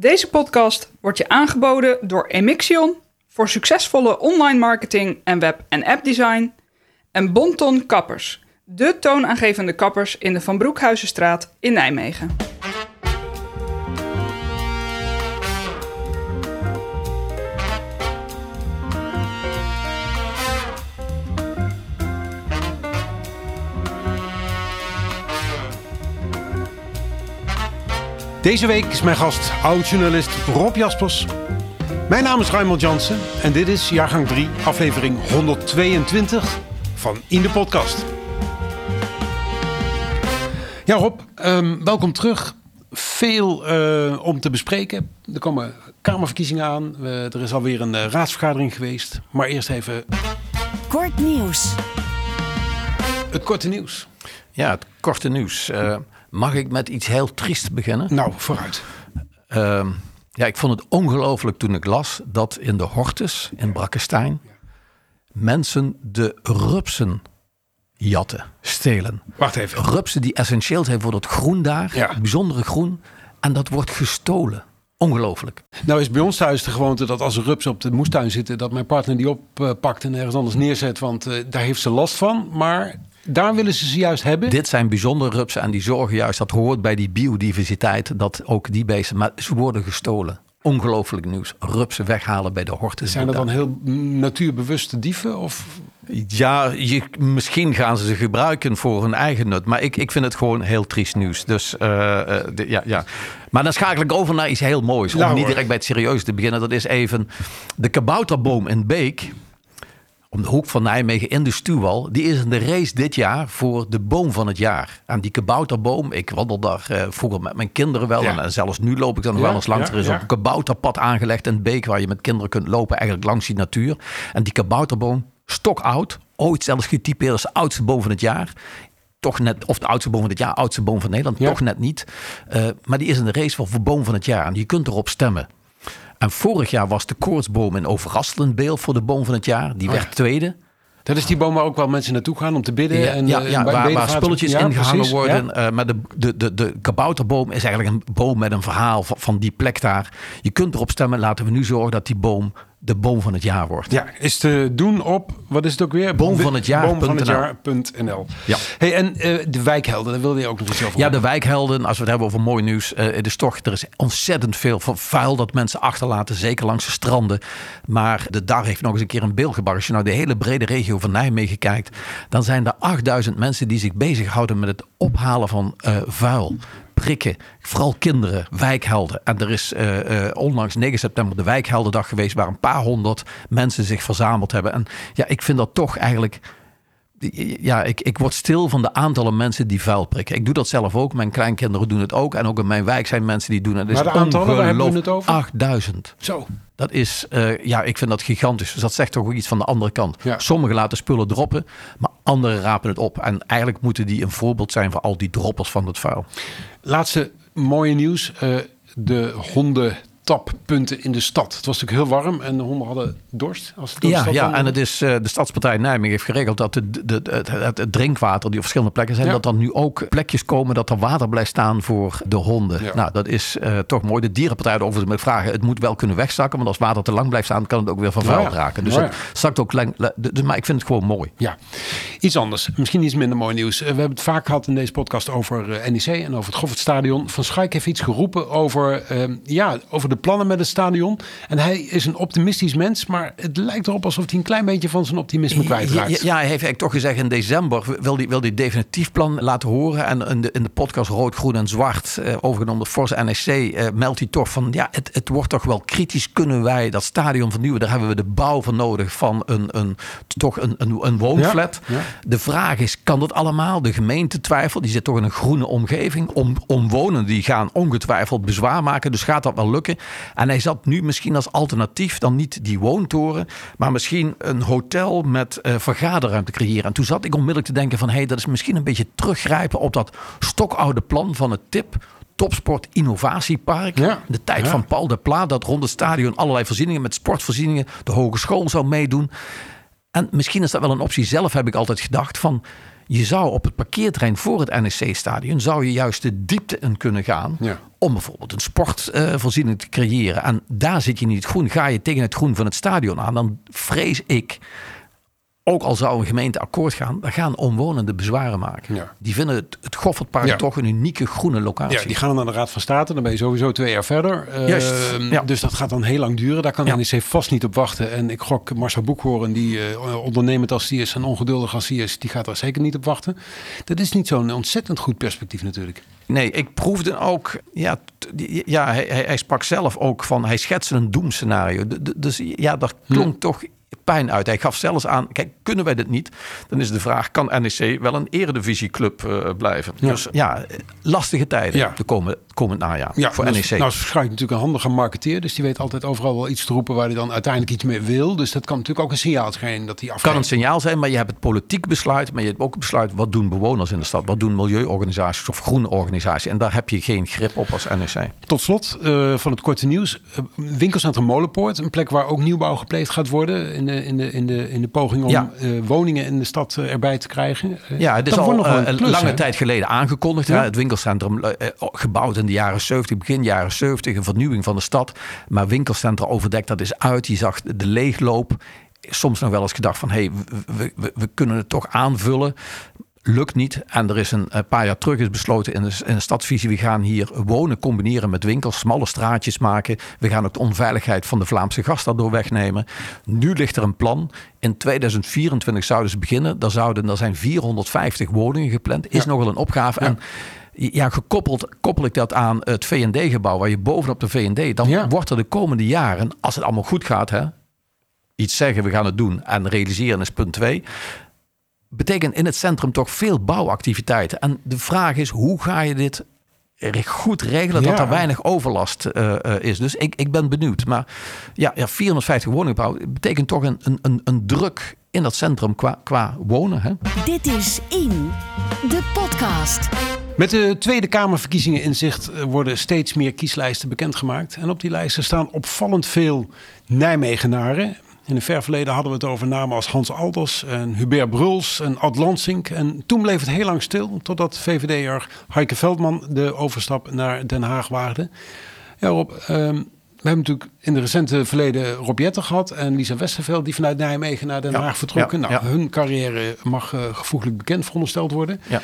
Deze podcast wordt je aangeboden door Emixion voor succesvolle online marketing en web- en appdesign en Bonton Kappers, de toonaangevende kappers in de Van Broekhuizenstraat in Nijmegen. Deze week is mijn gast oud-journalist Rob Jaspers. Mijn naam is Raymond Jansen en dit is jaargang 3, aflevering 122 van In de Podcast. Ja Rob, ehm, welkom terug. Veel eh, om te bespreken. Er komen Kamerverkiezingen aan. Er is alweer een eh, raadsvergadering geweest. Maar eerst even Kort nieuws. het korte nieuws. Ja, het korte nieuws. Mag ik met iets heel triest beginnen? Nou, vooruit. Ehm, ja, ik vond het ongelooflijk toen ik las dat in de Hortus in Brakkestein mensen de rupsen jatten, stelen. Wacht even. Rupsen die essentieel zijn voor dat groen daar, Ja. het bijzondere groen, en dat wordt gestolen. Ongelooflijk. Nou is bij ons thuis de gewoonte dat als er rupsen op de moestuin zitten... dat mijn partner die oppakt en ergens anders neerzet. Want eh, daar heeft ze last van. Maar daar willen ze ze juist hebben. Dit zijn bijzondere rupsen en die zorgen juist, dat hoort bij die biodiversiteit, dat ook die beesten, maar ze worden gestolen. Ongelooflijk nieuws. Rupsen weghalen bij de Hortus. Zijn dat dan heel natuurbewuste dieven? Of Ja, je, misschien gaan ze ze gebruiken voor hun eigen nut. Maar ik, ik vind het gewoon heel triest nieuws. Dus eh, eh, de- ja, ja. Maar dan schakel ik over naar iets heel moois. Om Nou, niet direct bij het serieus te beginnen. Dat is even de kabouterboom in Beek. Om de hoek van Nijmegen in de Stuwal. Die is in de race dit jaar voor de boom van het jaar. En die kabouterboom, ik wandel daar eh, vroeger met mijn kinderen wel. Ja. En zelfs nu loop ik dan nog Ja, wel eens langs. ja, er is ook een kabouterpad aangelegd in Beek. Waar je met kinderen kunt lopen eigenlijk langs die natuur. En die kabouterboom, stokoud. Ooit zelfs getypeerd als de oudste boom van het jaar. Toch net, of de oudste boom van het jaar, oudste boom van Nederland. Ja. Toch net niet. Eh, maar die is in de race voor, voor boom van het jaar. En je kunt erop stemmen. En vorig jaar was de koortsboom in Overrastel in beeld voor de boom van het jaar. Die Oh ja. werd tweede. dat is die boom waar ook wel mensen naartoe gaan om te bidden. Ja, en, ja, eh, ja, bij waar, waar spulletjes Ja, ingehangen worden. Eh, maar de, de, de, de kabouterboom is eigenlijk een boom met een verhaal van, van die plek daar. Je kunt erop stemmen. Laten we nu zorgen dat die boom de boom van het jaar wordt. Ja, is te doen op, wat is het ook weer? Boom van het jaar Boom van het jaar.nl. Ja. Hey, en eh, de wijkhelden, daar wilde je ook nog iets over Ja, de wijkhelden, als we het hebben over mooi nieuws. eh, het is toch, er is ontzettend veel van vuil dat mensen achterlaten. Zeker langs de stranden. Maar de DAR heeft nog eens een keer een beeld gebracht. Als je nou de hele brede regio van Nijmegen kijkt. Dan zijn er 8000 mensen die zich bezighouden met het ophalen van eh, vuil. Prikken, vooral kinderen, wijkhelden. En er is eh, eh, onlangs 9 september de wijkheldendag geweest... waar een paar honderd mensen zich verzameld hebben. En ja, ik vind dat toch eigenlijk ja, ik, ik word stil van de aantallen mensen die vuil prikken. Ik doe dat zelf ook. Mijn kleinkinderen doen het ook. En ook in mijn wijk zijn mensen die doen het. Maar de aantallen, waar hebben we het over? 8000. Zo. Dat is, eh, ja, ik vind dat gigantisch. Dus dat zegt toch ook iets van de andere kant. Ja. Sommigen laten spullen droppen, maar anderen rapen het op. En eigenlijk moeten die een voorbeeld zijn voor al die droppers van het vuil. Laatste mooie nieuws. eh, de hondentappunten in de stad. Het was natuurlijk heel warm en de honden hadden dorst. Als Ja, ja, en het is, eh, de Stadspartij Nijmegen heeft geregeld dat de, de, de- het, drinkwater die op verschillende plekken zijn, Ja. dat er nu ook plekjes komen dat er water blijft staan voor de honden. Ja. Nou, dat is eh, toch mooi. De dierenpartij overigens met vragen, het moet wel kunnen wegzakken, want als water te lang blijft staan, kan het ook weer vervuild raken. Dus het zakt ook lang. Dus, maar ik vind het gewoon mooi. Ja, iets anders. Misschien iets minder mooi nieuws. Eh, We hebben het vaak gehad in deze podcast over NEC en over het Goffertstadion. Van Schaik heeft iets geroepen over, eh, ja, over de plannen met het stadion. En hij is een optimistisch mens, maar het lijkt erop alsof hij een klein beetje van zijn optimisme kwijtraakt. ja, ja, hij heeft eigenlijk toch gezegd in december wil hij wil die definitief plan laten horen. En in de, in de podcast Rood, Groen en Zwart, eh, overgenomen door Force NEC, eh, meldt hij toch van ja, het, het wordt toch wel kritisch. Kunnen wij dat stadion vernieuwen? Daar hebben we de bouw voor nodig van een, een, toch een, een, een woonflat. Ja. De vraag is, kan dat allemaal? De gemeente twijfelt, die zit toch in een groene omgeving. Om, omwonenden die gaan ongetwijfeld bezwaar maken. Dus gaat dat wel lukken? En hij zat nu misschien als alternatief dan niet die woontoren, maar misschien een hotel met eh, vergaderruimte creëren. En toen zat ik onmiddellijk te denken van, hé, hey, dat is misschien een beetje teruggrijpen op dat stokoude plan van het TIP. Topsport Innovatiepark. Ja, De tijd ja. van Paul de Pla, dat rond het stadion allerlei voorzieningen met sportvoorzieningen. De hogeschool zou meedoen. En misschien is dat wel een optie. Zelf heb ik altijd gedacht van... Je zou op het parkeerterrein voor het NEC-stadion... zou je juist de diepte in kunnen gaan... Ja. Om bijvoorbeeld een sportvoorziening te creëren. En daar zit je niet groen. Ga je tegen het groen van het stadion aan... dan vrees ik ook al zou een gemeente akkoord gaan, dan gaan omwonenden bezwaren maken. Ja. Die vinden het, het Goffertpark Ja. toch een unieke groene locatie. Ja, die gaan dan naar de Raad van State. Dan ben je sowieso twee jaar verder. Eh, Juist, ja. Dus dat gaat dan heel lang duren. Daar kan Ja. NEC vast niet op wachten. En ik gok Marcel Boekhoorn, die eh, ondernemend als die is en ongeduldig als die is, die gaat daar zeker niet op wachten. Dat is niet zo'n ontzettend goed perspectief natuurlijk. Nee, ik proefde ook, ja, ja hij, hij, sprak zelf ook van, hij schetste een doemscenario. Dus ja, daar klonk toch pijn uit. Hij gaf zelfs aan, kijk, kunnen wij dit niet? Dan is de vraag, kan NEC wel een eredivisieclub eh blijven? Ja. Dus ja, lastige tijden Ja. de komende, komend najaar voor dat NEC. is- Nou, is natuurlijk een handige marketeer. Dus die weet altijd overal wel iets te roepen waar hij dan uiteindelijk iets mee wil. Dus dat kan natuurlijk ook een signaal zijn dat hij kan afgeeft. een signaal zijn, maar je hebt het politiek besluit. Maar je hebt ook het besluit, wat doen bewoners in de stad? Wat doen milieuorganisaties of groene organisaties? En daar heb je geen grip op als NEC. Tot slot eh, van het korte nieuws. Eh, winkelcentrum Molenpoort. Een plek waar ook nieuwbouw gepleegd gaat worden. In de, in de, in de, in de poging om Ja. eh, woningen in de stad eh, erbij te krijgen. Eh, Ja, het is dat al nog een lange hè? tijd geleden aangekondigd. Ja. Het winkelcentrum gebouwd in de jaren 70, begin jaren 70. Een vernieuwing van de stad. Maar winkelcentra overdekt, dat is uit. Je zag de leegloop. Soms nog wel eens gedacht van... hé, hey, we, we, we kunnen het toch aanvullen. Lukt niet. En er is een, een paar jaar terug is besloten in de, in de stadsvisie... we gaan hier wonen combineren met winkels. Smalle straatjes maken. We gaan ook de onveiligheid van de Vlaamse gast daardoor wegnemen. Nu ligt er een plan. In 2024 zouden ze beginnen. Daar, zouden, er zijn 450 woningen gepland. Is Ja. nog wel een opgave. Ja. En ja, gekoppeld koppel ik dat aan het V&D-gebouw... waar je bovenop de V&D... dan Ja. wordt er de komende jaren, als het allemaal goed gaat... Hè, iets zeggen, we gaan het doen en realiseren is punt twee. Betekent in het centrum toch veel bouwactiviteiten. En de vraag is, hoe ga je dit goed regelen dat Ja. er weinig overlast eh, eh, is. Dus ik, ik ben benieuwd. Maar ja, ja 450 woningbouw betekent toch een, een, een, een druk in dat centrum qua, qua wonen. Hè? Dit is In, de podcast. Met de Tweede Kamerverkiezingen in zicht eh, worden steeds meer kieslijsten bekendgemaakt. En op die lijsten staan opvallend veel Nijmegenaren. In het ver verleden hadden we het over namen als Hans Alders en Hubert Bruls en Ad Lansink. En toen bleef het heel lang stil, totdat VVD'er Heike Veldman de overstap naar Den Haag waagde. Ja Rob, ehm, we hebben natuurlijk in de recente verleden Rob Jetten gehad en Lisa Westerveld die vanuit Nijmegen naar Den Ja, Haag vertrokken. ja, nou, ja. hun carrière mag eh, gevoeglijk bekend verondersteld worden. Ja.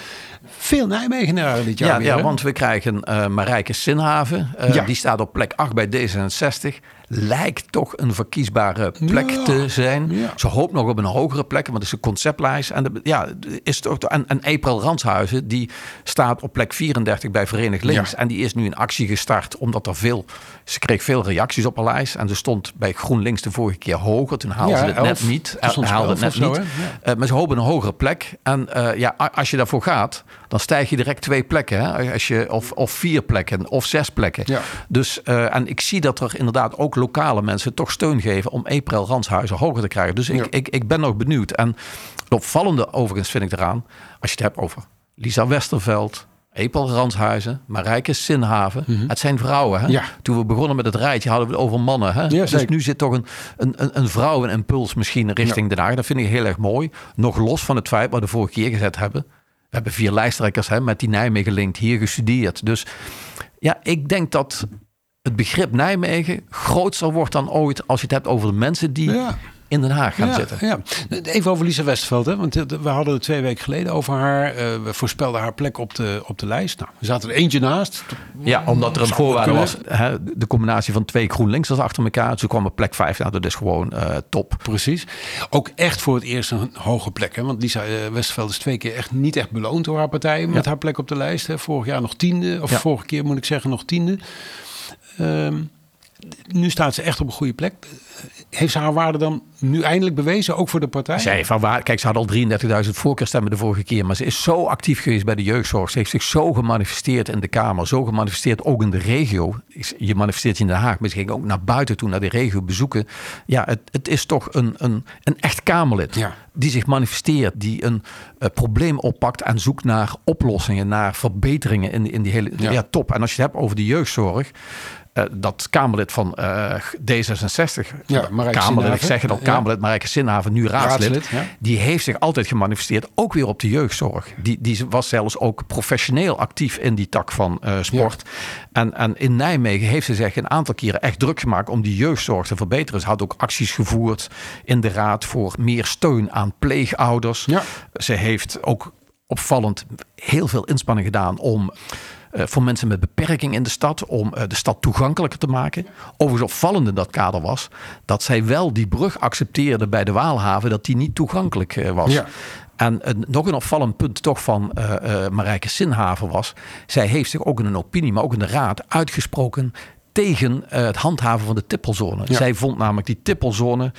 Veel Nijmegenaren dit jaar Ja, weer, ja hè? want we krijgen eh Marijke Sinhaven. Eh. Die staat op plek 8 bij D66. Lijkt toch een verkiesbare plek Ja. te zijn. Ja. Ze hoopt nog op een hogere plek, want het is een conceptlijst. En, de, ja, is toch, en, en April Ranshuizen, die staat op plek 34 bij Verenigd Links. Ja. En die is nu in actie gestart, omdat er veel... Ze kreeg veel reacties op haar lijst. En ze stond bij GroenLinks de vorige keer hoger. Toen haalde ze het elf. net niet. Ze haalde het net zo, niet. Eh, maar ze hopen een hogere plek. En eh, ja, als je daarvoor gaat, dan stijg je direct twee plekken. Hè? Als je, of, of vier plekken, of zes plekken. Ja. Dus, eh, en ik zie dat er inderdaad ook lokale mensen toch steun geven om April Ranshuizen hoger te krijgen. Dus ik, Ja. ik, ik ben nog benieuwd. En het opvallende overigens vind ik eraan, als je het hebt over Lisa Westerveld, April Ranshuizen, Marijke Sinhaven. Het zijn vrouwen. Hè? Mhm. Ja. Toen we begonnen met het rijtje hadden we het over mannen. Hè? dus zeker. nu zit toch een, een, een, een vrouwenimpuls misschien richting Den Haag. Dat vind ik heel erg mooi. Nog los van het feit wat we de vorige keer gezet hebben. Hebben vier lijsttrekkers hè, met die Nijmegen linkt hier gestudeerd. Dus ja, ik denk dat het begrip Nijmegen groter wordt dan ooit als je het hebt over de mensen die. In Den Haag gaan ja, zitten. Ja. Even over Lisa Westerveld. Hè? Want eh, we hadden het twee weken geleden over haar. Eh, we voorspelden haar plek op de, op de lijst. Nou, we zaten er eentje naast. Ja, omdat er een voorwaarde was. Hè, de combinatie van twee GroenLinksers achter elkaar. Ze kwam op plek vijf. Nou, dat is gewoon eh, top. Precies. Ook echt voor het eerst een hoge plek. Hè? Want Lisa Westerveld is twee keer echt niet echt beloond door haar partij. Met Ja. haar plek op de lijst. Hè? Vorig jaar nog tiende. Of vorige keer moet ik zeggen nog tiende. Ehm, nu staat ze echt op een goede plek. Heeft ze haar waarde dan nu eindelijk bewezen? Ook voor de partij? Zij van waar, kijk, ze had al 33.000 voorkeurstemmen de vorige keer. Maar ze is zo actief geweest bij de jeugdzorg. Ze heeft zich zo gemanifesteerd in de Kamer. Zo gemanifesteerd ook in de regio. Je manifesteert je in Den Haag. Maar ze ging ook naar buiten toe, naar de regio bezoeken. Ja, het, het is toch een, een, een echt Kamerlid. Ja. Die zich manifesteert. Die een eh, probleem oppakt en zoekt naar oplossingen. Naar verbeteringen in, in die hele... Ja. Ja. top. En als je het hebt over de jeugdzorg. Eh, dat Kamerlid van eh, D66, Ja, Kamerlid, ik zeg het al, Ja. Kamerlid Marijke Sinhaven, nu raadslid, Raadslid, ja. die heeft zich altijd gemanifesteerd, ook weer op de jeugdzorg. Die, die was zelfs ook professioneel actief in die tak van eh, sport. En, en in Nijmegen heeft ze zich een aantal keren echt druk gemaakt om die jeugdzorg te verbeteren. Ze had ook acties gevoerd in de raad voor meer steun aan pleegouders. Ja. Ze heeft ook opvallend heel veel inspanning gedaan om voor mensen met beperking in de stad, om eh, de stad toegankelijker te maken. Overigens opvallend in dat kader was dat zij wel die brug accepteerde bij de Waalhaven, dat die niet toegankelijk eh, was. Ja. En een- nog een opvallend punt toch van eh, eh, Marijke Sinhaven was, zij heeft zich ook in een opinie, maar ook in de raad uitgesproken tegen eh, het handhaven van de tippelzone. Ja. Zij vond namelijk die tippelzone,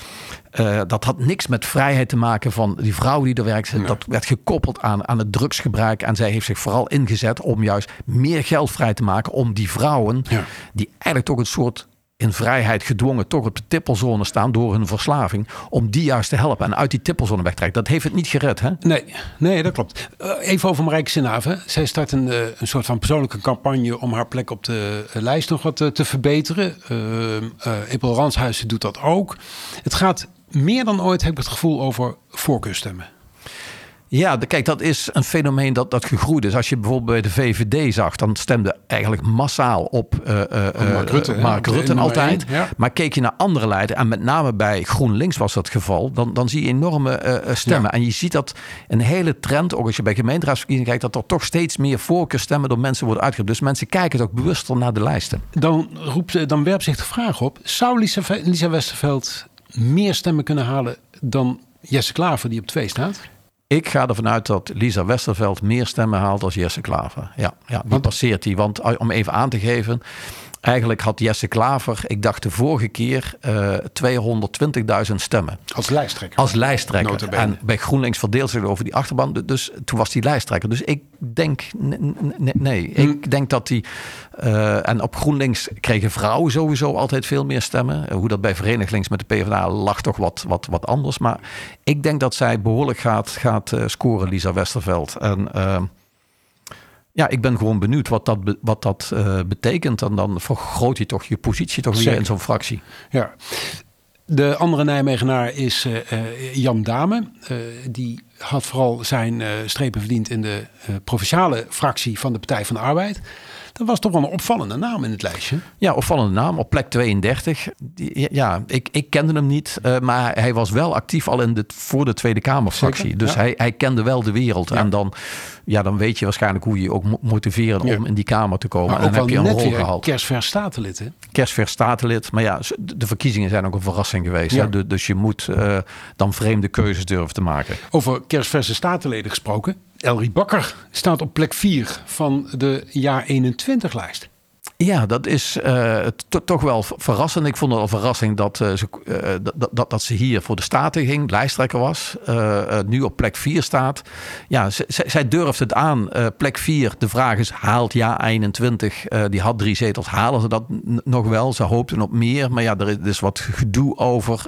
eh, dat had niks met vrijheid te maken van die vrouw die er werkt. Dat werd gekoppeld aan, aan het drugsgebruik. En zij heeft zich vooral ingezet om juist meer geld vrij te maken om die vrouwen, Ja. die eigenlijk toch een soort in vrijheid gedwongen toch op de tippelzone staan door hun verslaving, om die juist te helpen en uit die tippelzone weg te trekken. Dat heeft het niet gered, hè? Nee, nee, dat klopt. Eh, even over Marijke Sinhaven. Zij start een, eh, een soort van persoonlijke campagne om haar plek op de lijst nog wat eh, te verbeteren. Uh, Epel Ranshuizen doet dat ook. Het gaat meer dan ooit, heb ik het gevoel, over voorkeurstemmen. Ja, de- kijk, dat is een fenomeen dat, dat gegroeid is. Als je bijvoorbeeld bij de VVD zag, dan stemde eigenlijk massaal op eh, eh, eh, Mark Rutte? Mark Rutte altijd. ja. Maar keek je naar andere leiders, en met name bij GroenLinks was dat geval, dan, dan zie je enorme stemmen. Ja. En je ziet dat een hele trend, ook als je bij gemeenteraadsverkiezingen kijkt, dat er toch steeds meer voorkeurstemmen door mensen worden uitgegeven. Dus mensen kijken ook bewuster naar de lijsten. Dan, roept, ze- dan werpt zich de vraag op: zou Lisa, Lisa Westerveld meer stemmen kunnen halen dan Jesse Klaver, die op twee staat? Ik ga ervan uit dat Lisa Westerveld meer stemmen haalt als Jesse Klaver. Ja, ja die Want- passeert die. Want uh, om even aan te geven. Eigenlijk had Jesse Klaver, ik dacht de vorige keer, eh 220.000 stemmen. Als lijsttrekker. Als lijsttrekker. En bij GroenLinks verdeelt zich over die achterban. Du- Dus toen was die lijsttrekker. Dus ik denk, nee, Hm. ik denk dat die... eh, en op GroenLinks kregen vrouwen sowieso altijd veel meer stemmen. Eh, Hoe dat bij Verenigd Links met de PvdA lag toch wat, wat, wat anders. Maar ik denk dat zij behoorlijk gaat, gaat eh, scoren, Lisa Westerveld. En... ja, ik ben gewoon benieuwd wat dat, be- wat dat eh, betekent. En dan vergroot je toch je positie toch weer Zeker. in zo'n fractie. Ja. De andere Nijmegenaar is eh, eh, Jan Dame. Die had vooral zijn strepen verdiend in de provinciale fractie van de Partij van de Arbeid. Dat was toch wel een opvallende naam in het lijstje. Ja, opvallende naam op plek 32. Die- Ja, ik, ik kende hem niet, eh, maar hij was wel actief al in de, voor de Tweede Kamerfractie. Zeker, Dus ja. hij, hij kende wel de wereld. Ja. En dan, ja, dan weet je waarschijnlijk hoe je je ook moet motiveren Ja. om in die Kamer te komen. Maar en dan heb je een rol weer gehaald. kerstvers statenlid. Hè? Kerstvers statenlid. Maar ja, de verkiezingen zijn ook een verrassing geweest. Ja. Hè? Du- Dus je moet eh, dan vreemde keuzes durven te maken. Over kerstverse statenleden gesproken. Elrie Bakker staat op plek 4 van de jaar 21 lijst. Ja, dat is eh, to- toch wel ver- verrassend. Ik vond het al verrassing dat, eh, ze, eh, dat, dat, dat ze hier voor de Staten ging, lijsttrekker was. nu op plek 4 staat. Ja, zij durft het aan. Plek 4, de vraag is, haalt ja 21? eh, die had drie zetels, halen ze dat nog wel? Ze hoopten op meer, maar ja, er is dus wat gedoe over.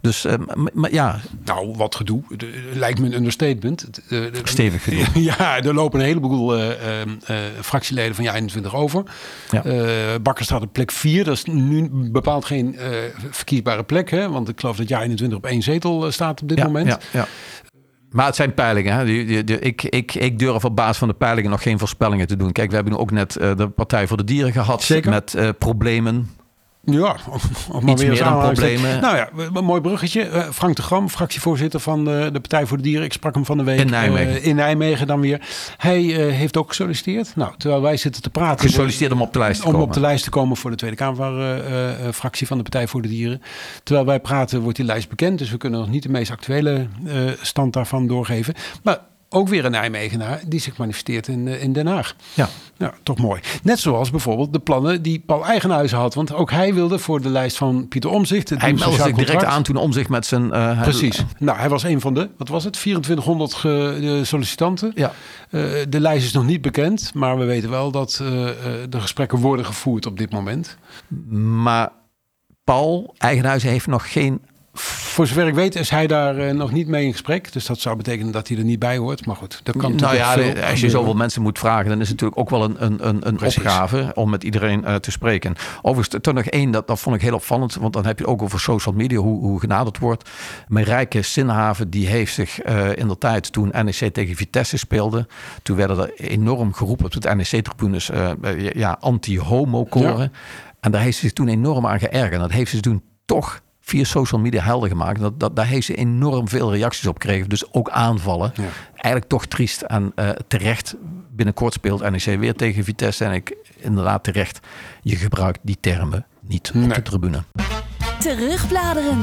dus maar ja, Nou, wat gedoe. Lijkt me een understatement. Stevig gedoe. Ja, er lopen een heleboel fractieleden van jaar 21 over. Ja. Eh, Bakker staat op plek 4. Dat is nu bepaald geen eh, verkiesbare plek. Hè? Want ik geloof dat jaar 21 op één zetel eh, staat op dit ja, moment. Ja, ja. Maar het zijn peilingen. Hè? Ik, ik, ik durf op basis van de peilingen nog geen voorspellingen te doen. Kijk, we hebben nu ook net eh, de Partij voor de Dieren gehad. Zeker. Met eh, problemen. Ja, om, om maar weer aanhalingstekens- problemen. Nou ja, een mooi bruggetje. Eh, Frank de Gram, fractievoorzitter van eh, de Partij voor de Dieren. Ik sprak hem van de week. In Nijmegen. eh, in Nijmegen dan weer. Hij eh, heeft ook gesolliciteerd. Nou, terwijl wij zitten te praten. Gesolliciteerd om op de lijst te om komen. op de lijst te komen voor de Tweede Kamerfractie van de Partij voor de Dieren. Terwijl wij praten wordt die lijst bekend. Dus we kunnen nog niet de meest actuele stand daarvan doorgeven. Maar ook weer een Nijmegenaar die zich manifesteert in, eh, in Den Haag. Ja. Ja, toch mooi. Net zoals bijvoorbeeld de plannen die Paul Eigenhuizen had. Want ook hij wilde voor de lijst van Pieter Omzicht. Hij meldde zich direct aan toen om zich met zijn... eh, Precies. Nou, hij was een van de, wat was het, 2400 ge- de sollicitanten. Ja. Eh, de lijst is nog niet bekend, maar we weten wel dat eh, eh, de gesprekken worden gevoerd op dit moment. Maar Paul Eigenhuizen heeft nog geen voor zover ik weet is hij daar eh, nog niet mee in gesprek. Dus dat zou betekenen dat hij er niet bij hoort. Maar goed, dat kan nou ja, veel als je zoveel mensen moet vragen, dan is het natuurlijk ook wel een, een, een, een opgave om met iedereen eh, te spreken. Overigens, toch nog één, dat, dat vond ik heel opvallend, want dan heb je het ook over social media, hoe, hoe genaderd wordt. Marijke Sinhaven, die heeft zich eh, in de tijd, toen NEC tegen Vitesse speelde, toen werden er enorm geroepen op de NEC-tribunes, ja, anti-homo-koren. En daar heeft ze zich toen enorm aan geërgerd. En dat heeft ze toen toch via social media helder gemaakt. Dat, dat, daar heeft ze enorm veel reacties op gekregen. Dus ook aanvallen. Ja. Eigenlijk toch triest en eh, terecht. Binnenkort speelt NEC weer tegen Vitesse. En ik inderdaad terecht. Je gebruikt die termen niet op de tribune. Terugbladeren.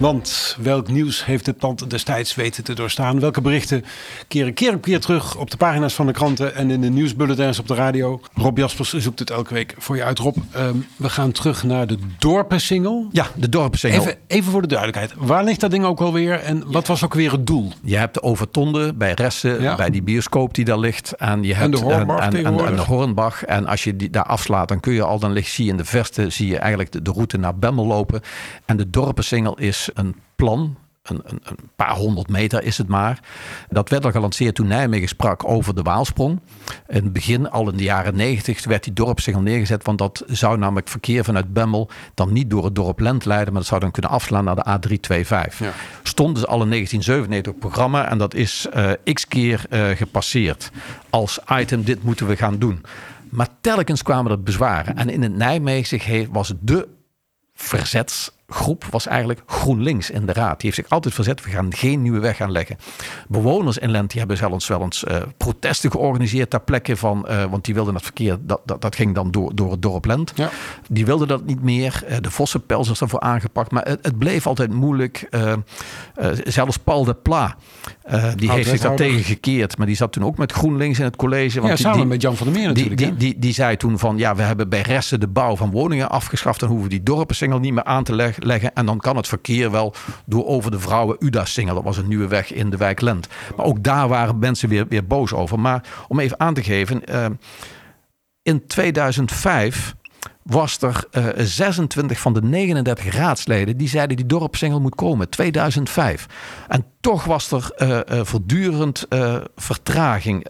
Want welk nieuws heeft het land destijds weten te doorstaan? Welke berichten keren keer op keer terug op de pagina's van de kranten en in de nieuwsbulletins op de radio? Rob Jaspers zoekt het elke week voor je uit, Rob. Ehm, we gaan terug naar de dorpensingle. Ja, de dorpensingel. Even, even voor de duidelijkheid. Waar ligt dat ding ook alweer en wat was ook weer het doel? Je hebt de Overtonde bij Ressen, Ja. bij die bioscoop die daar ligt. En, je hebt, de Hornbach en, en, en, de Hornbach. En als je die daar afslaat, dan kun je al, dan ligt, zie je in de verte, zie je eigenlijk de, de route naar Bemmel lopen. En de dorpensingel is een plan. Een, een, een paar honderd meter is het maar. Dat werd al gelanceerd toen Nijmegen sprak over de Waalsprong. In het begin, al in de jaren negentig, werd die dorpssingel neergezet. Want dat zou namelijk verkeer vanuit Bemmel dan niet door het dorp Lent leiden. Maar dat zou dan kunnen afslaan naar de A325. Ja. Stond dus al in 1997 op programma. En dat is eh, x keer eh, gepasseerd. Als item, dit moeten we gaan doen. Maar telkens kwamen er bezwaren. En in het Nijmegen was de verzetsgroep was eigenlijk GroenLinks in de raad. Die heeft zich altijd verzet. We gaan geen nieuwe weg aanleggen. Bewoners in Lent die hebben zelfs wel eens eh, protesten georganiseerd ter plekke van, eh, want die wilden het verkeer dat, dat, dat ging dan door, door het dorp Lent. Ja. Die wilden dat niet meer. Eh, de Vossenpels is daarvoor aangepakt. Maar het, het bleef altijd moeilijk. Zelfs Paul de Pla, die heeft zich daar tegen gekeerd. Maar die zat toen ook met GroenLinks in het college. Want Ja, die- samen die- met Jan van der Meer die, natuurlijk. die, hè? die, die zei toen van ja, we hebben bij resten de bouw van woningen afgeschaft. Dan hoeven we die dorpensingel niet meer aan te leg- leggen. En dan kan het verkeer wel door over de vrouwen Uda-singel. Dat was een nieuwe weg in de wijk Lent. Maar ook daar waren mensen weer, weer boos over. Maar om even aan te geven. eh, in 2005 was er eh, 26 van de 39 raadsleden die zeiden die dorpssingel moet komen. 2005. En toch was er eh, eh, voortdurend eh, vertraging.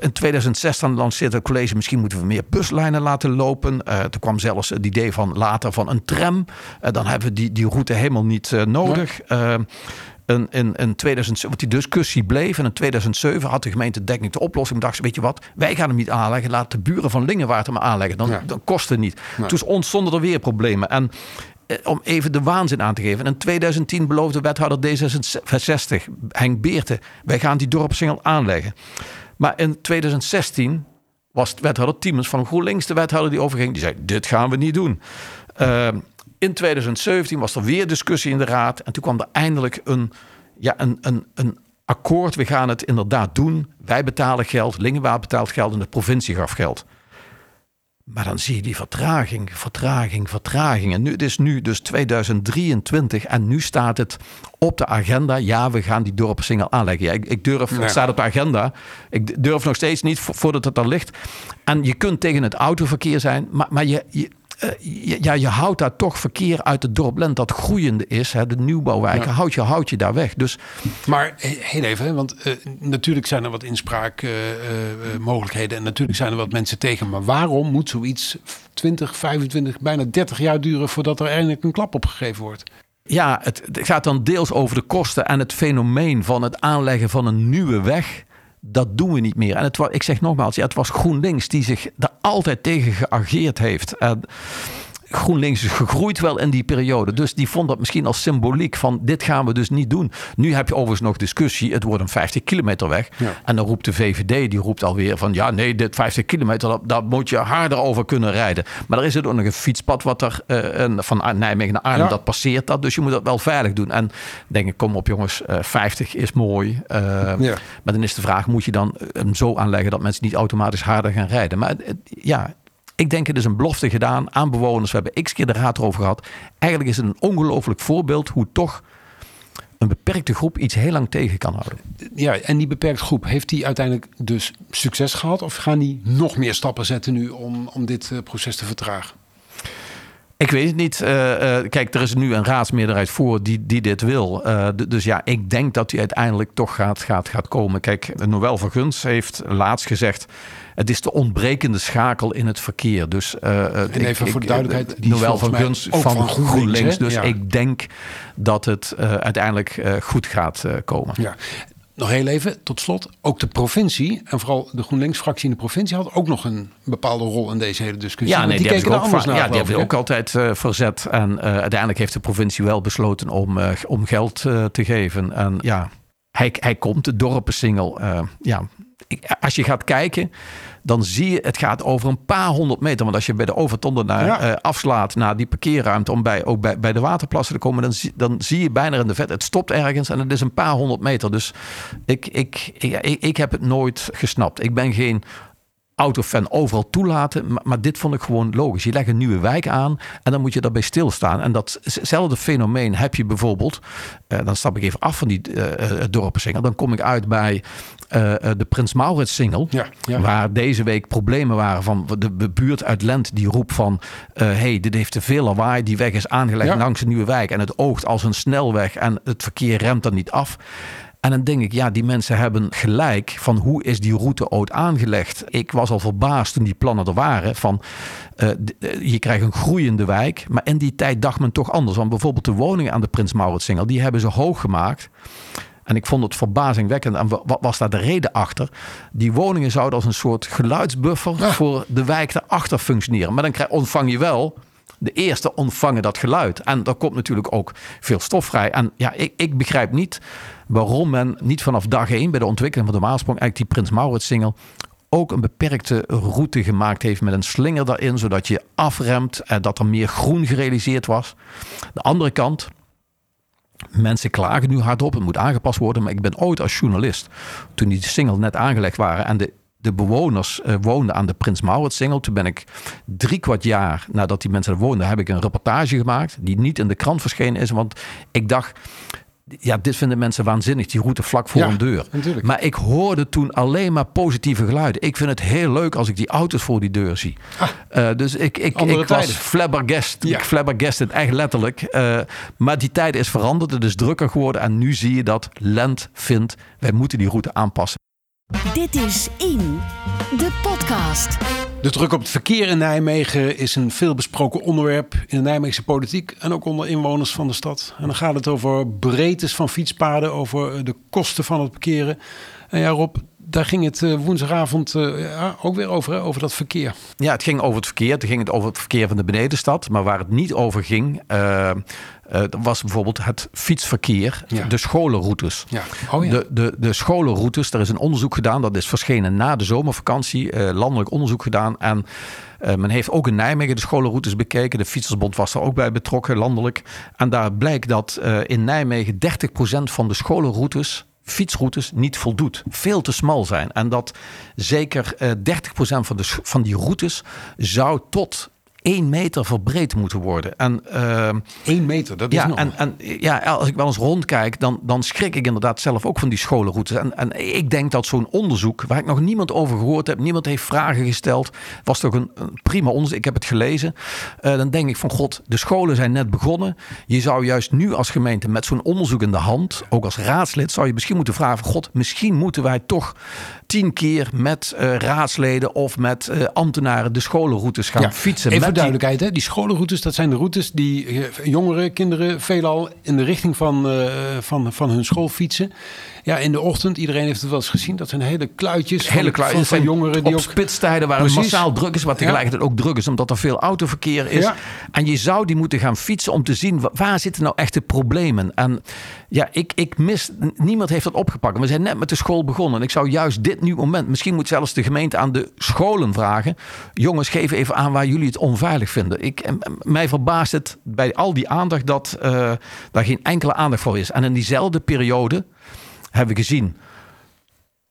In 2016 lanceerde het college, misschien moeten we meer buslijnen laten lopen. Eh er kwam zelfs het idee van later van een tram. Eh, dan hebben we die, die route helemaal niet eh, nodig. In, in, in 2007, want die discussie bleef. En in 2007 had de gemeente dekking de oplossing. Dacht ze, weet je wat, wij gaan hem niet aanleggen. Laat de buren van Lingenwaard hem aanleggen. Dan, Ja. dan kost het niet. Toen ontstonden er weer problemen. En om even de waanzin aan te geven. In 2010 beloofde wethouder D66, Henk Beerte... wij gaan die dorpssingel aanleggen. Maar in 2016 was wethouder Tiemens van GroenLinks de wethouder die overging. Die zei, dit gaan we niet doen. Uh, in 2017 was er weer discussie in de raad. En toen kwam er eindelijk een, ja, een, een, een akkoord. We gaan het inderdaad doen. Wij betalen geld, Lingenwaard betaalt geld en de provincie gaf geld. Maar dan zie je die vertraging, vertraging, vertraging. En nu, het is nu dus 2023 en nu staat het op de agenda. Ja, we gaan die dorpssingel aanleggen. Ja, ik, ik durf, Ja. het staat op de agenda. Ik durf nog steeds niet vo- voordat het er ligt. En je kunt tegen het autoverkeer zijn, maar, maar je, je, eh, ja, je houdt daar toch verkeer uit het dorp Lent dat groeiende is. Hè, de nieuwbouwwijken, Ja. houd, je, houd je daar weg. Dus Maar he- heel even, hè, want eh, natuurlijk zijn er wat inspraakmogelijkheden en natuurlijk zijn er wat mensen tegen. Maar waarom moet zoiets 20, 25, bijna 30 jaar duren voordat er eindelijk een klap opgegeven wordt? Ja, het, het gaat dan deels over de kosten en het fenomeen van het aanleggen van een nieuwe weg. Dat doen we niet meer. En het was, ik zeg nogmaals, ja, het was GroenLinks die zich daar altijd tegen geageerd heeft. En GroenLinks is gegroeid wel in die periode. Dus die vond dat misschien als symboliek van dit gaan we dus niet doen. Nu heb je overigens nog discussie. Het wordt een 50 kilometer weg. Ja. En dan roept de VVD, die roept alweer van ja nee, dit 50 kilometer, dat, moet je harder over kunnen rijden. Maar er is er ook nog een fietspad wat er eh, een- van Nijmegen naar Arnhem, Ja. dat passeert dat. Dus je moet dat wel veilig doen. En denk ik, kom op jongens, eh 50 is mooi. Eh, Ja. Maar dan is de vraag, moet je dan hem zo aanleggen dat mensen niet automatisch harder gaan rijden? Maar het- het- ja, ik denk het is een belofte gedaan aan bewoners. We hebben x keer de raad erover gehad. Eigenlijk is het een ongelooflijk voorbeeld hoe toch een beperkte groep iets heel lang tegen kan houden. Ja, en die beperkte groep, heeft die uiteindelijk dus succes gehad? Of gaan die nog meer stappen zetten nu om, om dit eh, proces te vertragen? Ik weet het niet. Eh, eh, kijk, er is nu een raadsmeerderheid voor die, die dit wil. Eh, dus ja, ik denk dat die uiteindelijk toch gaat, gaat, gaat komen. Kijk, Noël van Guns heeft laatst gezegd... het is de ontbrekende schakel in het verkeer. Dus, ik- even voor de duidelijkheid, Noël van Guns van, van GroenLinks, dus Ja. ik denk dat het uiteindelijk goed gaat komen. Ja. Nog heel even, tot slot. Ook de provincie, en vooral de GroenLinks-fractie in de provincie... had ook nog een bepaalde rol in deze hele discussie. Ja, nee, die, hebben keken er anders naar, ja, die hebben ook altijd eh, verzet. En eh, uiteindelijk heeft de provincie wel besloten om, eh, om geld te geven. En ja, hij, hij komt, de dorpensingel. ja, als je gaat kijken, dan zie je, het gaat over een paar honderd meter. Want als je bij de overtonden naar, Ja. eh, afslaat naar die parkeerruimte om bij, ook bij, bij de waterplassen te komen, dan zie, dan zie je bijna in de vet. Het stopt ergens en het is een paar honderd meter. Dus ik, ik, ik, ik, ik heb het nooit gesnapt. Ik ben geen autofan overal toelaten. Maar, maar dit vond ik gewoon logisch. Je legt een nieuwe wijk aan en dan moet je daarbij stilstaan. En datzelfde fenomeen heb je bijvoorbeeld. eh, dan stap ik even af van die eh eh, dorpensingel. Dan kom ik uit bij eh, eh, de Prins Maurits singel. Ja, ja. Waar deze week problemen waren van de, de buurt uit Lent. Die roept van, eh hey, dit heeft te veel lawaai. Die weg is aangelegd Ja. langs een nieuwe wijk. En het oogt als een snelweg en het verkeer remt er niet af. En dan denk ik, ja, die mensen hebben gelijk van hoe is die route ooit aangelegd. Ik was al verbaasd toen die plannen er waren van je krijgt een groeiende wijk. Maar in die tijd dacht men toch anders. Want bijvoorbeeld de woningen aan de Prins Mauritsingel, die hebben ze hoog gemaakt. En ik vond het verbazingwekkend. En wa- wat was daar de reden achter? Die woningen zouden als een soort geluidsbuffer voor de wijk daarachter functioneren. Maar dan krijg, ontvang je wel. De eerste ontvangen dat geluid. En daar komt natuurlijk ook veel stof vrij. En ja, ik, ik begrijp niet waarom men niet vanaf dag één bij de ontwikkeling van de Maalsprong eigenlijk die Prins Maurits singel ook een beperkte route gemaakt heeft met een slinger daarin, zodat je afremt en dat er meer groen gerealiseerd was. De andere kant, Mensen klagen nu hardop, het moet aangepast worden. Maar ik ben ooit als journalist, toen die singel net aangelegd waren en de, de bewoners eh, woonden aan de Prins Maurits singel. Toen ben ik drie kwart jaar nadat die mensen er woonden, heb ik een reportage gemaakt. Die niet in de krant verschenen is. Want ik dacht, ja, dit vinden mensen waanzinnig, die route vlak voor Ja, een deur. natuurlijk. Maar ik hoorde toen alleen maar positieve geluiden. Ik vind het heel leuk als ik die auto's voor die deur zie. Eh, dus ik, ik, ik was flabbergast. Ja. Ik flabbergasted, echt letterlijk. Eh, maar die tijd is veranderd. Het is drukker geworden. En nu zie je dat Lent vindt, wij moeten die route aanpassen. Dit is In, de podcast. De druk op het verkeer in Nijmegen is een veelbesproken onderwerp in de Nijmeegse politiek en ook onder inwoners van de stad. En dan gaat het over breedtes van fietspaden, over de kosten van het parkeren. En ja, Rob, daar ging het eh, woensdagavond eh, ook weer over, over dat verkeer. Ja, het ging over het verkeer. Het ging het over het verkeer van de benedenstad. Maar waar het niet over ging, eh, eh, was bijvoorbeeld het fietsverkeer, Ja. de scholenroutes. Ja. Oh ja. De, de, de scholenroutes, er is een onderzoek gedaan, dat is verschenen na de zomervakantie, eh, landelijk onderzoek gedaan. En eh, men heeft ook in Nijmegen de scholenroutes bekeken. De Fietsersbond was er ook bij betrokken, landelijk. En daar blijkt dat in Nijmegen 30% van de scholenroutes fietsroutes niet voldoet. Veel te smal zijn. En dat zeker eh 30% van, de, van die routes zou tot 1 meter verbreed moeten worden. En Eén meter, dat is ja, nog. en, en ja, als ik wel eens rondkijk, dan, dan schrik ik inderdaad zelf ook van die scholenroutes. En, en ik denk dat zo'n onderzoek, waar ik nog niemand over gehoord heb, niemand heeft vragen gesteld, was toch een, een prima onderzoek. Ik heb het gelezen. Eh, dan denk ik van god, de scholen zijn net begonnen. Je zou juist nu als gemeente met zo'n onderzoek in de hand, ook als raadslid, zou je misschien moeten vragen van god, misschien moeten wij toch tien keer met eh, raadsleden of met eh, ambtenaren de scholenroutes gaan Ja, fietsen. Even met voor die- duidelijkheid, hè? die scholenroutes, dat zijn de routes die eh, jongeren, kinderen veelal in de richting van, van, van hun school fietsen. Ja, in de ochtend, iedereen heeft het wel eens gezien, dat zijn hele kluitjes van, hele van, Het van zijn jongeren die op ook... spitstijden waar Precies. het massaal druk is, wat tegelijkertijd ook druk is, omdat er veel autoverkeer is. Ja. En je zou die moeten gaan fietsen om te zien wa- waar zitten nou echt de problemen. En ja, ik, ik mis, niemand heeft dat opgepakt. We zijn net met de school begonnen. En ik zou juist dit nu moment, misschien moet zelfs de gemeente aan de scholen vragen. Jongens, geef even aan waar jullie het onveilig vinden. Ik, mij verbaast het bij al die aandacht dat eh, daar geen enkele aandacht voor is. En in diezelfde periode hebben we gezien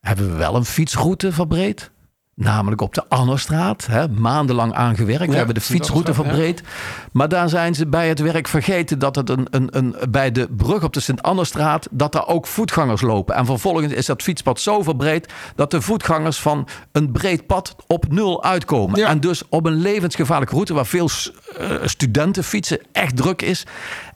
hebben we wel een fietsroute verbreed. Namelijk op de Annostraat. Hè, maandenlang aangewerkt. we hebben de fietsroute verbreed. Maar daar zijn ze bij het werk vergeten dat het een, een, een, bij de brug op de Sint-Annestraat... dat daar ook voetgangers lopen. En vervolgens is dat fietspad zo verbreed... dat de voetgangers van een breed pad op nul uitkomen. Ja. En dus op een levensgevaarlijke route... waar veel uh, studenten fietsen, echt druk is.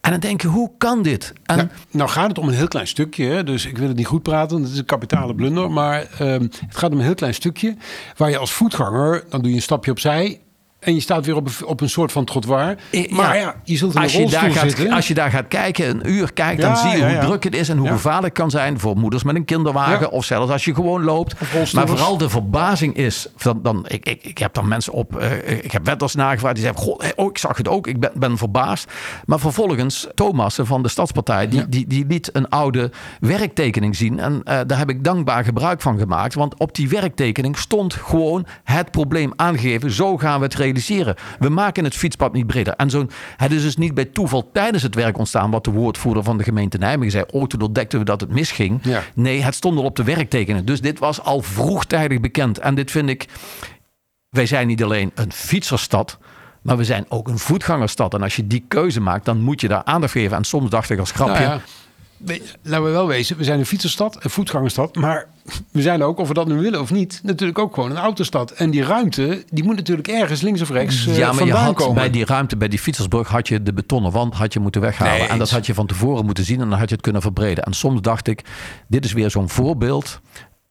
En dan denk je, hoe kan dit? En... Nou, nou, gaat het om een heel klein stukje, dus ik wil het niet goed praten, het is een kapitale blunder. Maar ehm, het gaat om een heel klein stukje waar je als voetganger, dan doe je een stapje opzij en je staat weer op een, op een soort van trottoir. Maar ja, je zult in als een je daar gaat, zitten. Als je daar gaat kijken, een uur kijkt, dan zie je hoe druk het is en hoe gevaarlijk het kan zijn voor moeders met een kinderwagen of zelfs als je gewoon loopt. Maar vooral de verbazing is, dan, dan, ik, ik, ik heb dan mensen op, uh, ik heb wetters nagevraagd die zeggen, goh, oh, ik zag het ook, ik ben, ben verbaasd. Maar vervolgens, Thomas van de Stadspartij, die, die, die liet een oude werktekening zien en uh, daar heb ik dankbaar gebruik van gemaakt. Want op die werktekening stond gewoon het probleem aangegeven, zo gaan we het realiseren we maken het fietspad niet breder. En zo'n, het is dus niet bij toeval tijdens het werk ontstaan wat de woordvoerder van de gemeente Nijmegen zei. Oh, toen ontdekten we dat het misging. Nee, het stond al op de werktekenen. Dus dit was al vroegtijdig bekend. En dit vind ik, wij zijn niet alleen een fietserstad. Maar we zijn ook een voetgangerstad. En als je die keuze maakt, dan moet je daar aandacht geven. En soms dacht ik als grapje. Nou ja laten we wel wezen, we zijn een fietserstad, een voetgangerstad. Maar we zijn ook, of we dat nu willen of niet, natuurlijk ook gewoon een autostad. En die ruimte, die moet natuurlijk ergens links of rechts uh, ja, maar je had, komen. Bij die ruimte, bij die fietsersbrug, had je de betonnen wand had je moeten weghalen. en dat had je van tevoren moeten zien en dan had je het kunnen verbreden. En soms dacht ik, dit is weer zo'n voorbeeld.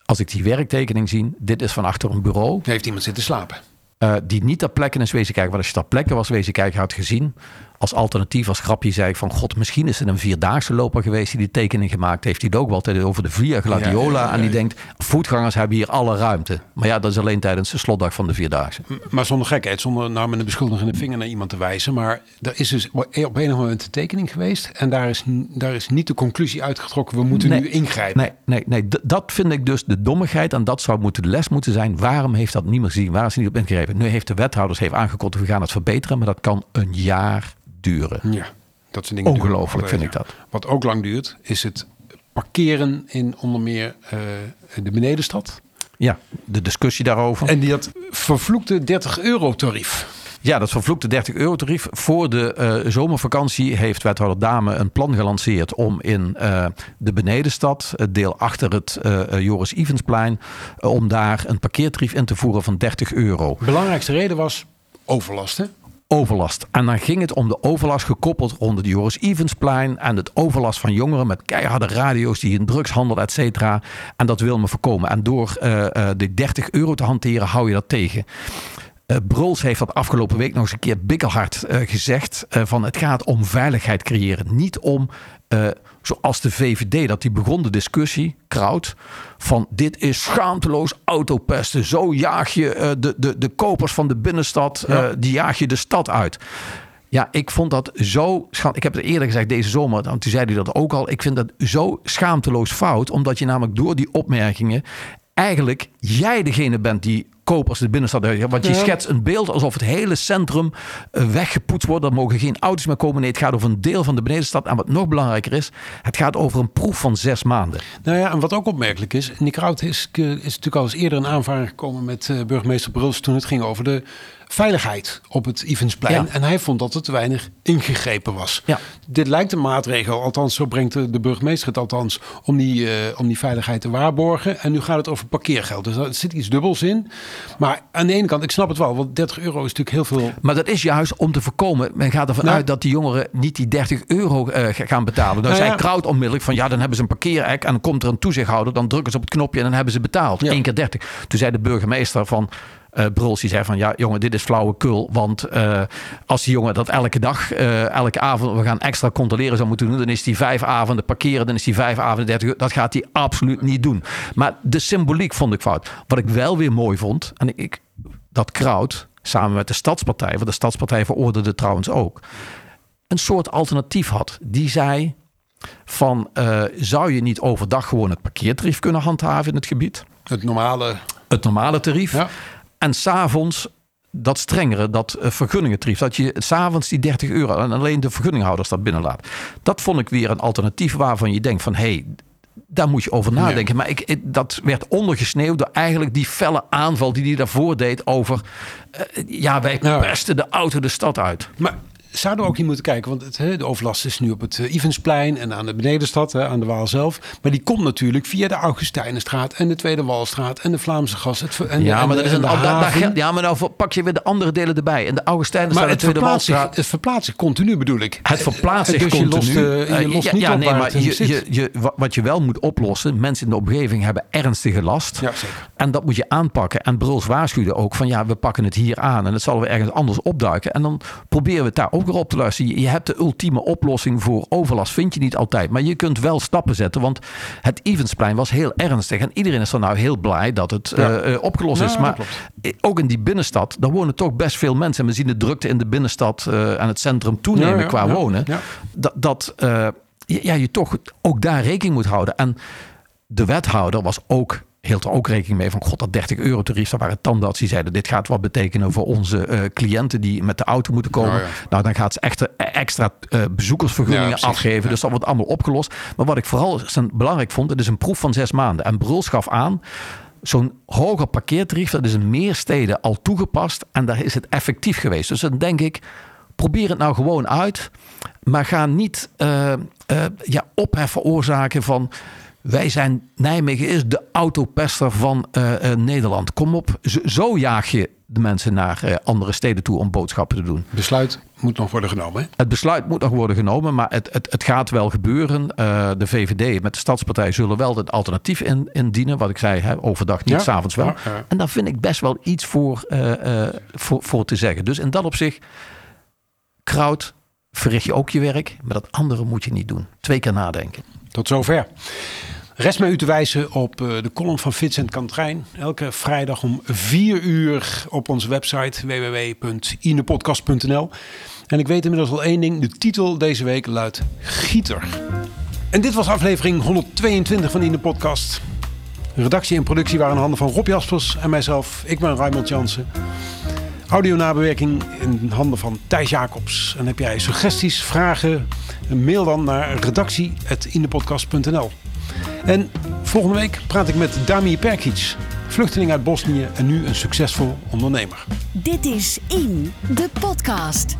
Als ik die werktekening zie, dit is van achter een bureau. Heeft iemand zitten slapen? Uh, die niet ter plekke is wezen kijken. Want als je ter plekke was wezen kijken, had gezien als alternatief, als grapje, zei ik van god, misschien is het een vierdaagse loper geweest die die tekening gemaakt heeft. Die het ook wel altijd over de Via Gladiola. en die denkt, voetgangers hebben hier alle ruimte. Maar ja, dat is alleen tijdens de slotdag van de vierdaagse. Maar zonder gekheid, zonder nou met een beschuldigende vinger naar iemand te wijzen. Maar er is dus op een moment een tekening geweest. En daar is, daar is niet de conclusie uitgetrokken, we moeten nu ingrijpen. Nee, nee, nee, dat vind ik dus de dommigheid. En dat zou moeten de les moeten zijn. Waarom heeft dat niemand gezien? Waar is niet op ingegrepen? Nu heeft de wethouders heeft aangekondigd, we gaan het verbeteren. Maar dat kan een jaar duren. Ja, dat zijn dingen. Ongelooflijk vind ik dat. Wat ook lang duurt, is het parkeren in onder meer uh, de benedenstad. Ja, de discussie daarover. En die had vervloekte 30 euro tarief. Ja, dat vervloekte 30 euro tarief. Voor de uh, zomervakantie heeft wethouder Dame een plan gelanceerd om in uh, de benedenstad, het deel achter het uh, Joris Evensplein, om daar een parkeertarief in te voeren van 30 euro. De belangrijkste reden was overlast, hè? Overlast. En dan ging het om de overlast gekoppeld rond het Joris Evensplein en het overlast van jongeren met keiharde radio's die in drugshandel, et cetera. En dat wil men voorkomen. En door uh, uh, de 30 euro te hanteren hou je dat tegen. Uh, Bruls heeft dat afgelopen week nog eens een keer bikkelhard uh, gezegd. Uh, van het gaat om veiligheid creëren. Niet om, zoals de VVD, dat die begon de discussie, Kraut. Van dit is schaamteloos autopesten. Zo jaag je de, de, de kopers van de binnenstad, ja. die jaag je de stad uit. Ja, ik vond dat zo. Ik heb het eerder gezegd deze zomer. Toen zei hij dat ook al. Ik vind dat zo schaamteloos fout. Omdat je namelijk door die opmerkingen eigenlijk jij degene bent die kopers de binnenstad. Want je ja. schetst een beeld alsof het hele centrum eh, weggepoetst wordt. Er mogen geen auto's meer komen. Nee, het gaat over een deel van de benedenstad. En wat nog belangrijker is, het gaat over een proef van zes maanden. Nou ja, en wat ook opmerkelijk is. Nick Rout is, is natuurlijk al eens eerder een aanvaring gekomen met uh, burgemeester Bruls toen het ging over de veiligheid op het Evensplein. Ja. En hij vond dat er te weinig ingegrepen was. Ja. Dit lijkt een maatregel, althans zo brengt de, de burgemeester het althans, om die, uh, om die veiligheid te waarborgen. En nu gaat het over parkeergeld. Dus er zit iets dubbels in. Maar aan de ene kant, ik snap het wel, want 30 euro is natuurlijk heel veel. Maar dat is juist om te voorkomen. Men gaat ervan nou, uit dat die jongeren niet die 30 euro uh, gaan betalen. Dan nou zei ja. Kraut onmiddellijk van ja, dan hebben ze een parkeerhek en dan komt er een toezichthouder. Dan drukken ze op het knopje en dan hebben ze betaald. Ja. Eén keer 30. Toen zei de burgemeester van uh, Bruls die zei van ja jongen dit is flauwekul want uh, als die jongen dat elke dag uh, elke avond we gaan extra controleren zou moeten doen dan is die vijf avonden parkeren dan is die vijf avonden 30 uur dat gaat hij absoluut niet doen. Maar de symboliek vond ik fout. Wat ik wel weer mooi vond en ik, ik dat Kraut samen met de Stadspartij want de Stadspartij veroordeelde trouwens ook een soort alternatief had. Die zei van zou je niet overdag gewoon het parkeertarief kunnen handhaven in het gebied? Het normale het normale tarief. Ja. En s'avonds dat strengere, dat uh, vergunningentrief. Dat je s'avonds die 30 euro en alleen de vergunninghouders dat binnenlaat. Dat vond ik weer een alternatief waarvan je denkt van... hé, hey, daar moet je over nadenken. Ja. Maar ik, ik, dat werd ondergesneeuwd door eigenlijk die felle aanval die hij daarvoor deed over... Uh, ja, wij pesten de auto de stad uit. Maar zouden we ook niet moeten kijken. Want het, hè, de overlast is nu op het Ivensplein en aan de Benedenstad, hè, aan de Waal zelf. Maar die komt natuurlijk via de Augustijnenstraat en de Tweede Walstraat en de Vlaamse Gas. Het, en, ja, en, maar dat is en een, ja, maar nou pak je weer de andere delen erbij. En de Augustijnenstraat en de Tweede Walstraat. het verplaatst zich continu bedoel ik. Het verplaatst zich dus continu. lost, eh, je Eh, lost ja, niet ja, op nee, maar je, wat je wel moet oplossen, mensen in de omgeving hebben ernstige last. Ja, zeker. En dat moet je aanpakken. En Bruls waarschuwde ook van ja, we pakken het hier aan en het zal weer ergens anders opduiken. En dan proberen we het daar ook weer op te luisteren. Je, hebt de ultieme oplossing voor overlast, vind je niet altijd. Maar je kunt wel stappen zetten, want het Evensplein was heel ernstig. En iedereen is dan nou heel blij dat het Ja. eh, eh, opgelost Ja, is. Maar eh, ook in die binnenstad, daar wonen toch best veel mensen. En we zien de drukte in de binnenstad eh, en het centrum toenemen Ja, qua wonen. Dat, dat ja, je toch ook daar rekening moet houden. En de wethouder was ook, hield er ook rekening mee van... god, dat 30 euro tarief, daar waren tandarts die zeiden... dit gaat wat betekenen voor onze eh, cliënten die met de auto moeten komen. Ja. Nou, dan gaat ze echt eh, extra eh, bezoekersvergunningen Ja, afgeven. Ja. Dus dat wordt allemaal opgelost. Maar wat ik vooral belangrijk vond, het is een proef van zes maanden. En Bruls gaf aan... Zo'n hoger parkeertarief, dat is in meer steden al toegepast. En daar is het effectief geweest. Dus dan denk ik, probeer het nou gewoon uit. Maar ga niet eh, ja, ophef veroorzaken van... Wij zijn, Nijmegen is de autopester van eh, eh, Nederland. Kom op, zo, zo jaag je de mensen naar eh, andere steden toe om boodschappen te doen. Besluit moet nog worden genomen. Hè? Het besluit moet nog worden genomen, maar het, het, het gaat wel gebeuren. De VVD met de Stadspartij zullen wel het alternatief in, indienen. Wat ik zei, hè, overdag niet, Ja. s'avonds wel. Ja, ja. En daar vind ik best wel iets voor, voor, voor te zeggen. Dus in dat opzicht, Kraut, verricht je ook je werk. Maar dat andere moet je niet doen. Twee keer nadenken. Tot zover. Rest mij u te wijzen op eh, de column van Vincent Kantrijn. Elke vrijdag om 4 uur op onze website www.inepodcast.nl. En ik weet inmiddels al één ding. De titel deze week luidt Gieter. En dit was aflevering 122 van In de Podcast. Redactie en productie waren in handen van Rob Jaspers en mijzelf. Ik ben Raymond Jansen. Audio-nabewerking in handen van Thijs Jacobs. En heb jij suggesties, vragen, mail dan naar redactie.indepodcast.nl. En volgende week praat ik met Damir Perkic, vluchteling uit Bosnië en nu een succesvol ondernemer. Dit is In, de podcast.